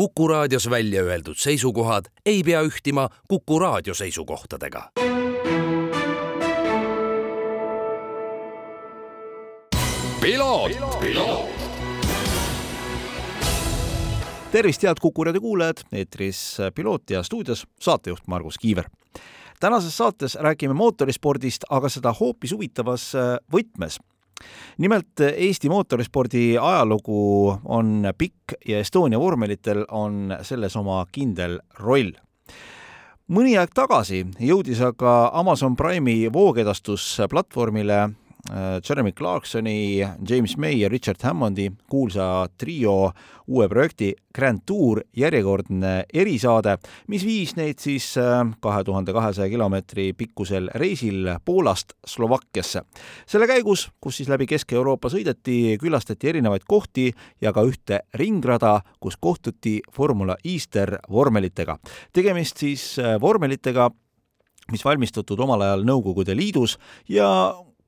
Kuku raadios välja öeldud seisukohad ei pea ühtima Kuku raadio seisukohtadega. tervist, head Kuku raadio kuulajad, eetris Piloot ja stuudios saatejuht Margus Kiiver. tänases saates räägime mootorispordist, aga seda hoopis huvitavas võtmes nimelt Eesti mootorispordi ajalugu on pikk ja Estonia vormelitel on selles oma kindel roll. mõni aeg tagasi jõudis aga Amazon Prime'i voogedastusplatvormile Jeremy Clarksoni, James May ja Richard Hammondi kuulsa trio uue projekti Grand Tour järjekordne erisaade, mis viis neid siis äh, kahe tuhande kahesaja kilomeetri pikkusel reisil Poolast Slovakkiasse. selle käigus, kus siis läbi Kesk-Euroopa sõideti, külastati erinevaid kohti ja ka ühte ringrada, kus kohtuti Formula Easter vormelitega. tegemist siis äh, vormelitega, mis valmistatud omal ajal Nõukogude Liidus ja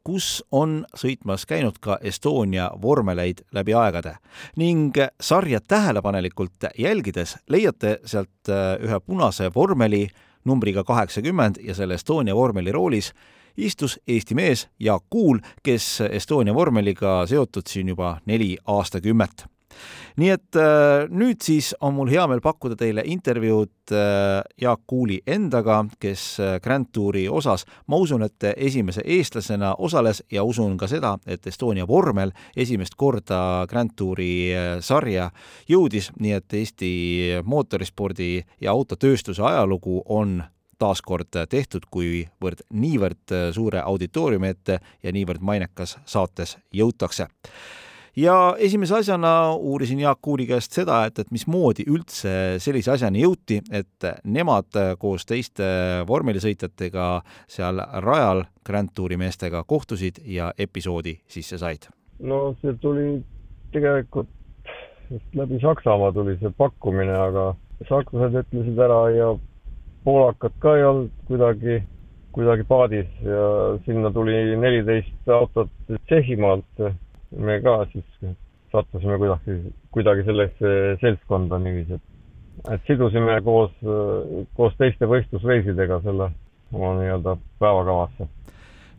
kus on sõitmas käinud ka Estonia vormeleid läbi aegade. Ning sarja tähelepanelikult jälgides leiate sealt äh, ühe punase vormeli numbriga kaheksakümmend ja selle Estonia vormeli roolis istus Eesti mees Jaak Kuul, kes Estonia vormeliga seotud siin juba neli aastakümmet nii et äh, nüüd siis on mul hea meel pakkuda teile intervjuud äh, Jaak Kuuli endaga, kes äh, Grand Touri osas, ma usun, et esimese eestlasena osales ja usun ka seda, et Estonia vormel esimest korda Grand Touri sarja jõudis, nii et Eesti mootorispordi ja autotööstuse ajalugu on taaskord tehtud, kuivõrd niivõrd suure auditooriumi ette ja niivõrd mainekas saates jõutakse ja esimese asjana uurisin Jaak Kuuli käest seda, et, et mismoodi üldse sellise asjani jõuti, et nemad koos teiste vormelisõitjatega seal rajal Grand Touri meestega kohtusid ja episoodi sisse said. no see tuli tegelikult läbi Saksamaa tuli see pakkumine, aga sakslased ütlesid ära ja poolakad ka ei olnud kuidagi, kuidagi paadis ja sinna tuli neliteist autot Tšehhimaalt me ka siis sattusime kuidagi, kuidagi sellesse seltskonda niiviisi, et, et sidusime koos, koos teiste võistlusreisidega selle oma nii-öelda päevakavasse.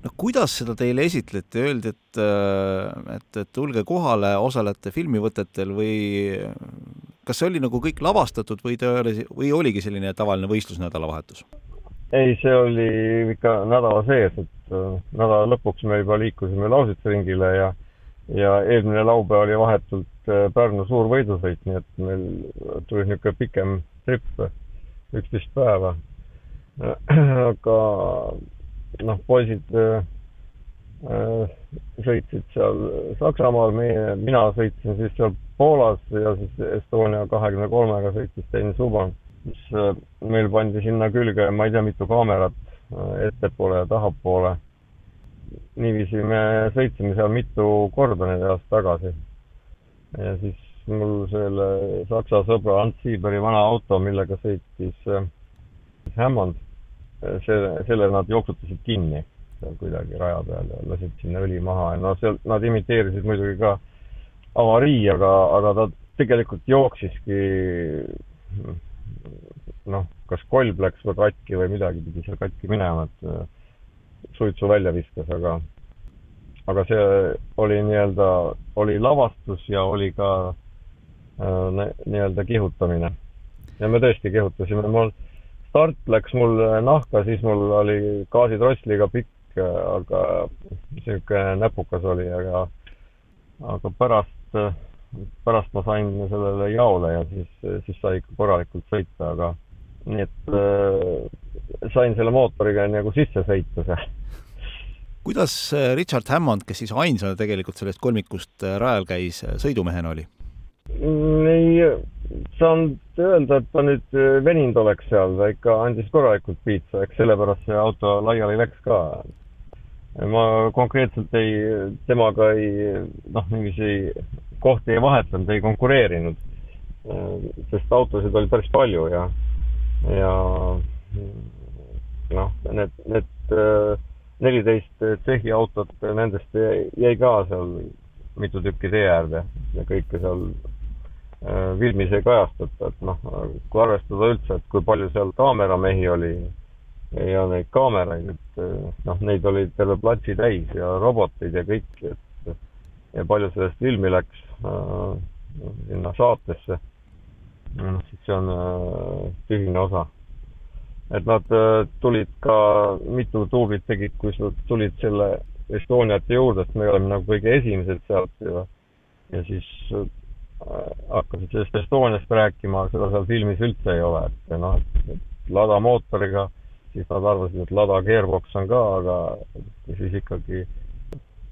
no kuidas seda teile esitleti, öeldi, et, et, et tulge kohale, osalete filmivõtetel või kas see oli nagu kõik lavastatud või ta oli, või oligi selline tavaline võistlus nädalavahetus? ei, see oli ikka nädala sees, et nädala lõpuks me juba liikusime Lausitsa-ringile ja ja eelmine laupäev oli vahetult äh, Pärnu suur võidusõit, nii et meil tuli niisugune pikem trip, üksteist päeva. aga noh, poisid äh, äh, sõitsid seal Saksamaal, meie, mina sõitsin siis seal Poolas ja siis Estonia kahekümne kolmega sõitis Tõnis Uban, mis meil pandi sinna külge, ma ei tea, mitu kaamerat ettepoole ja tahapoole niiviisi me sõitsime seal mitu korda neli aastat tagasi. ja siis mul selle saksa sõbra Ants Siiberi vana auto, millega sõitis äh, Hammond, selle, selle nad jooksutasid kinni seal kuidagi raja peal ja lasid sinna õli maha ja no seal nad imiteerisid muidugi ka avarii, aga, aga ta tegelikult jooksiski noh, kas kolb läks või katki või midagi pidi seal katki minema, et suitsu välja viskas, aga, aga see oli nii-öelda, oli lavastus ja oli ka äh, nii-öelda kihutamine. ja me tõesti kihutasime, mul start läks mul nahka, siis mul oli gaasitross liiga pikk, aga niisugune näpukas oli, aga, aga pärast, pärast ma sain sellele jaole ja siis, siis sai ikka korralikult sõita, aga nii et äh, sain selle mootoriga nagu sisse sõita seal kuidas äh, Richard Hammond, kes siis ainsana tegelikult sellest kolmikust äh, rajal käis, äh, sõidumehena oli? Mm, ei saanud öelda, et ta nüüd veninud oleks seal, ta ikka andis korralikult piitsa, eks sellepärast see auto laiali läks ka. ma konkreetselt ei, temaga ei, noh, niiviisi kohti ei vahetanud, ei konkureerinud, sest autosid oli päris palju ja, ja noh, need, need neliteist Tšehhi autot, nendest jäi ka seal mitu tükki tee äärde ja kõike seal filmis ei kajastata, et noh, kui arvestada üldse, et kui palju seal kaameramehi oli ja neid kaameraid, et noh, neid oli terve platsi täis ja roboteid ja kõik, et ja palju sellest filmi läks äh, sinna saatesse, noh, siis see on äh, tühine osa. et nad äh, tulid ka, mitu tuublit tegid, kui tulid selle Estoniate juurde, sest me oleme nagu kõige esimesed sealt ja, ja siis äh, hakkasid sellest Estoniast rääkima, seda seal filmis üldse ei ole, et noh, et Lada mootoriga, siis nad arvasid, et Lada gearbox on ka, aga siis ikkagi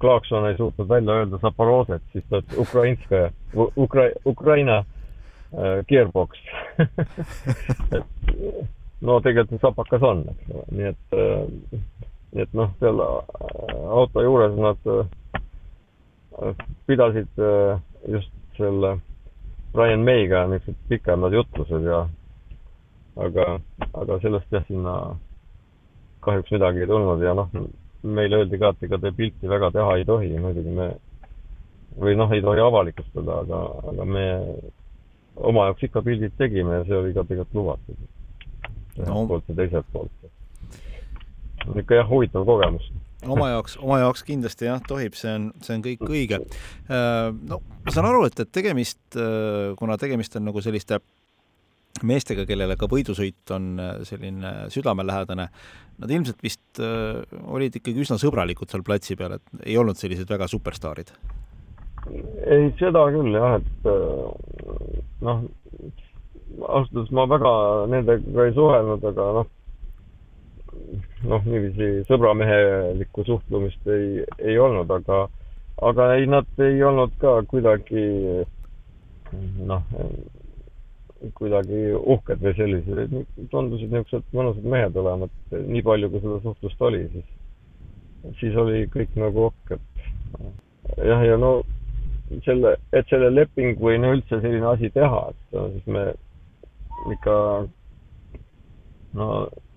Klaakson ei suutnud välja öelda Zaporožet, siis ta ütles Ukrainskaja, Ukra-, Ukraina gearbox. Et no tegelikult sapakas on, eks. Ole, nii et äh, nii et noh, seal äh, auto juures nad äh, pidasid äh, just selle Brian Mayga niisugused pikemad jutlused ja aga, aga sellest jah, sinna kahjuks midagi ei tulnud ja noh, meile öeldi ka, et ega te pilti väga teha ei tohi, muidugi me või noh, ei tohi avalikustada, aga, aga me oma jaoks ikka pildid tegime ja see oli ka tegelikult lubatud. ühelt no. poolt ja teiselt poolt. ikka jah, huvitav kogemus oma jaoks, oma jaoks kindlasti jah, tohib, see on, see on kõik õige. Äh, no ma saan aru, et, et tegemist, äh, kuna tegemist on nagu selliste meestega, kellele ka võidusõit on äh, selline südamelähedane, nad ilmselt vist olid ikkagi üsna sõbralikud seal platsi peal, et ei olnud sellised väga superstaarid? Ei, seda küll jah, et noh, ausalt öeldes ma väga nendega ei suhelnud, aga noh, noh, niiviisi sõbramehelikku suhtlemist ei, ei olnud, aga, aga ei, nad ei olnud ka kuidagi noh, kuidagi uhked või sellised, tundusid niisugused mõnusad mehed olevat, nii palju, kui seda suhtlust oli, siis, siis oli kõik nagu et jah, ja no selle, et selle lepingu või no üldse selline asi teha, et siis me ikka no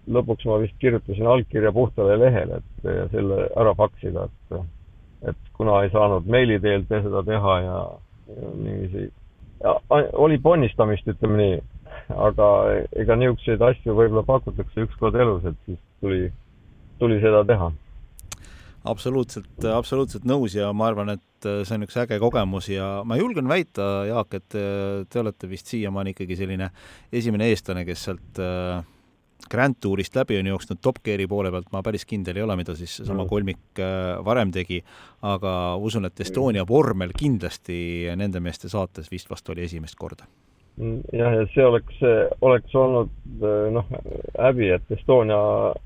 lõpuks ma vist kirjutasin allkirja puhtale lehele, et selle ära faksida, et, et kuna ei saanud meili teel seda teha ja, ja niiviisi, oli ponnistamist, ütleme nii, aga ega niisuguseid asju võib-olla pakutakse ükskord elus, et siis tuli, tuli seda teha absoluutselt, absoluutselt nõus ja ma arvan, et see on üks äge kogemus ja ma julgen väita, Jaak, et te olete vist siiamaani ikkagi selline esimene eestlane, kes sealt äh, Grand Tourist läbi on jooksnud Top Geari poole pealt, ma päris kindel ei ole, mida siis seesama mm. kolmik äh, varem tegi, aga usun, et Estonia vormel kindlasti nende meeste saates vist vast oli esimest korda. Mm, jah, ja see oleks, oleks olnud äh, noh, häbi, et Estonia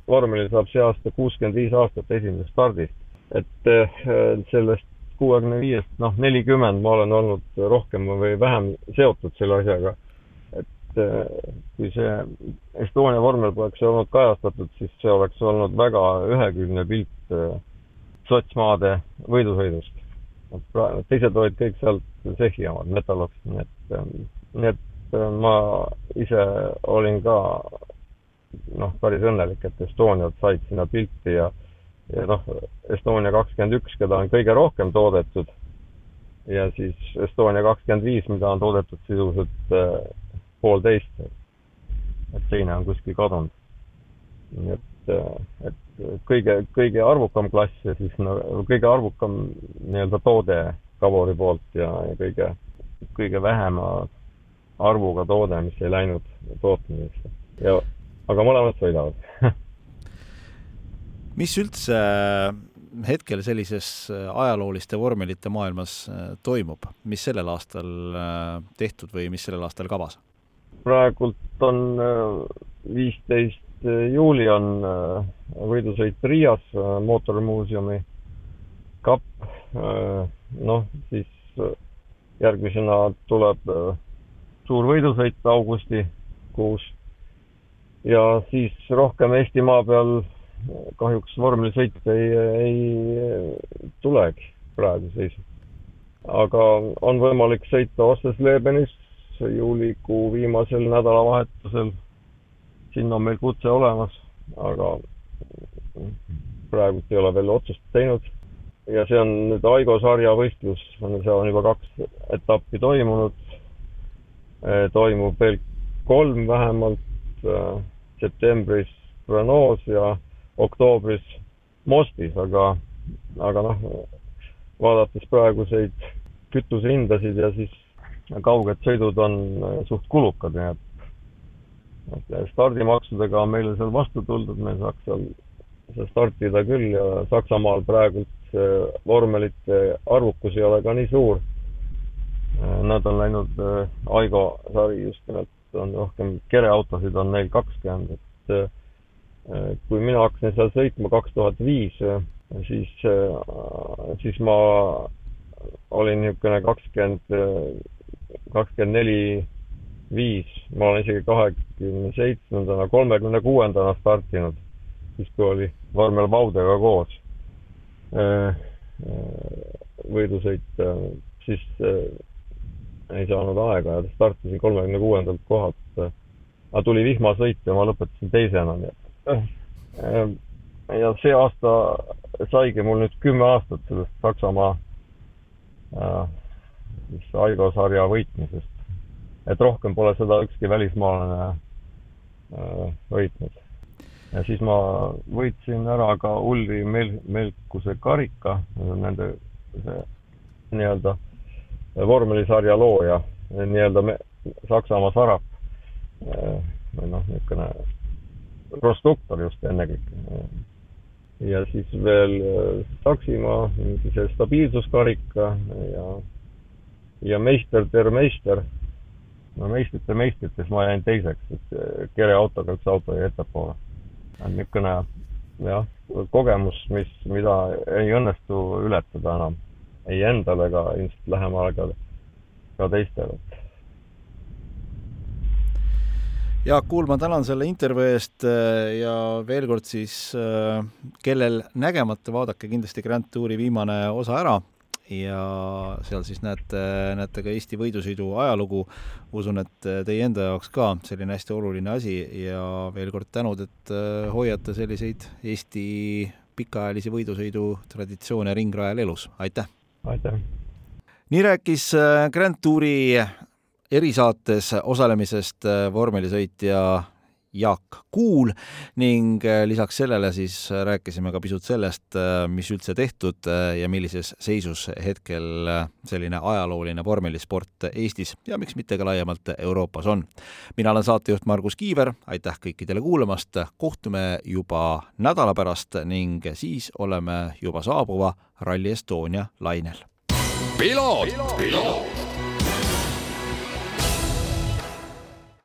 vormelil saab see aasta kuuskümmend viis aastat esimesest stardist. et äh, sellest kuuekümne viiest, noh, nelikümmend ma olen olnud rohkem või vähem seotud selle asjaga et eh, kui see Estonia vormel poleks olnud kajastatud, siis see oleks olnud väga ühekülgne pilt eh, sotsmaade võidusõidust. teised olid kõik sealt Tšehhi omad, Metalox, nii et, eh, nii et ma ise olin ka noh, päris õnnelik, et Estoniad said sinna pilti ja ja noh, Estonia kakskümmend üks, keda on kõige rohkem toodetud, ja siis Estonia kakskümmend viis, mida on toodetud sisuliselt poolteist. et teine on kuskil kadunud. nii et, et kõige, kõige arvukam klass ja siis no kõige arvukam nii-öelda toode Kavori poolt ja, ja kõige, kõige vähema arvuga toode, mis ei läinud tootmisesse. ja, aga mõlemad sõidavad mis üldse hetkel sellises ajalooliste vormelite maailmas toimub, mis sellel aastal tehtud või mis sellel aastal kavas? praegult on äh, viisteist äh, juuli on äh, võidusõit Riias mootorimuuseumi kapp. noh, siis järgmisena tuleb suur võidusõit augustikuus ja siis rohkem Eestimaa peal kahjuks vormelisõite ei, ei tulegi praeguse seisus. aga on võimalik sõita Osses-Lebenis juulikuu viimasel nädalavahetusel. sinna on meil kutse olemas, aga praegult ei ole veel otsust teinud. ja see on nüüd Aigo sarja võistlus, seal on juba kaks etappi toimunud. Toimub veel kolm vähemalt septembris Renault's ja oktoobris Mostis, aga, aga noh, vaadates praeguseid kütusehindasid ja siis kauged sõidud on suht kulukad, nii et stardimaksudega on meile seal vastu tuldud, me saaks seal, startida küll ja Saksamaal praegult vormelite arvukus ei ole ka nii suur. Nad on läinud Aigo sari just nimelt, on rohkem kereautosid on neil kakskümmend, et kui mina hakkasin seal sõitma kaks tuhat viis, siis, siis ma olin niisugune kakskümmend, kakskümmend neli viis, ma olen isegi kahekümne seitsmendana, kolmekümne kuuendana startinud, siis kui oli vormel Vaudega koos võidusõit, siis ei saanud aega ja startisin kolmekümne kuuendalt kohalt. aga tuli vihmasõit ja ma lõpetasin teisena, nii et ja see aasta saigi mul nüüd kümme aastat sellest Saksamaa siis Aigo sarja võitmisest et rohkem pole seda ükski välismaalane võitnud. ja siis ma võitsin ära ka Ulri Mel-, Melkuse karika, nende see nii-öelda vormelisarja looja, nii-öelda Saksamaa sarap äh, või noh, niisugune konstruktor just ennekõike. ja siis veel äh, Saksimaa, mingi see stabiilsuskarika ja, ja meister der meister no meistrite meistrites ma jäin teiseks, et eh, kereautoga üks auto jäi ettepoole. niisugune jah, kogemus, mis, mida ei õnnestu ületada enam ei endal ega ilmselt lähemal ka, ka teistele. Jaak Kuul, ma tänan selle intervjuu eest eh, ja veel kord siis, eh, kellel nägemata, vaadake kindlasti Grand Touri viimane osa ära ja seal siis näete, näete ka Eesti võidusõidu ajalugu. usun, et teie enda jaoks ka selline hästi oluline asi ja veel kord tänud, et äh, hoiate selliseid Eesti pikaajalisi võidusõidu traditsioone ringrajal elus, aitäh! Aitäh! nii rääkis äh, Grand Touri erisaates osalemisest äh, vormelisõitja Jaak Kuul ning äh, lisaks sellele siis rääkisime ka pisut sellest, äh, mis üldse tehtud äh, ja millises seisus hetkel selline ajalooline vormelisport Eestis ja miks mitte ka laiemalt Euroopas on. mina olen saatejuht Margus Kiiver, aitäh kõikidele kuulamast, kohtume juba nädala pärast ning siis oleme juba saabuva Rally Estonia lainel. piloot, piloot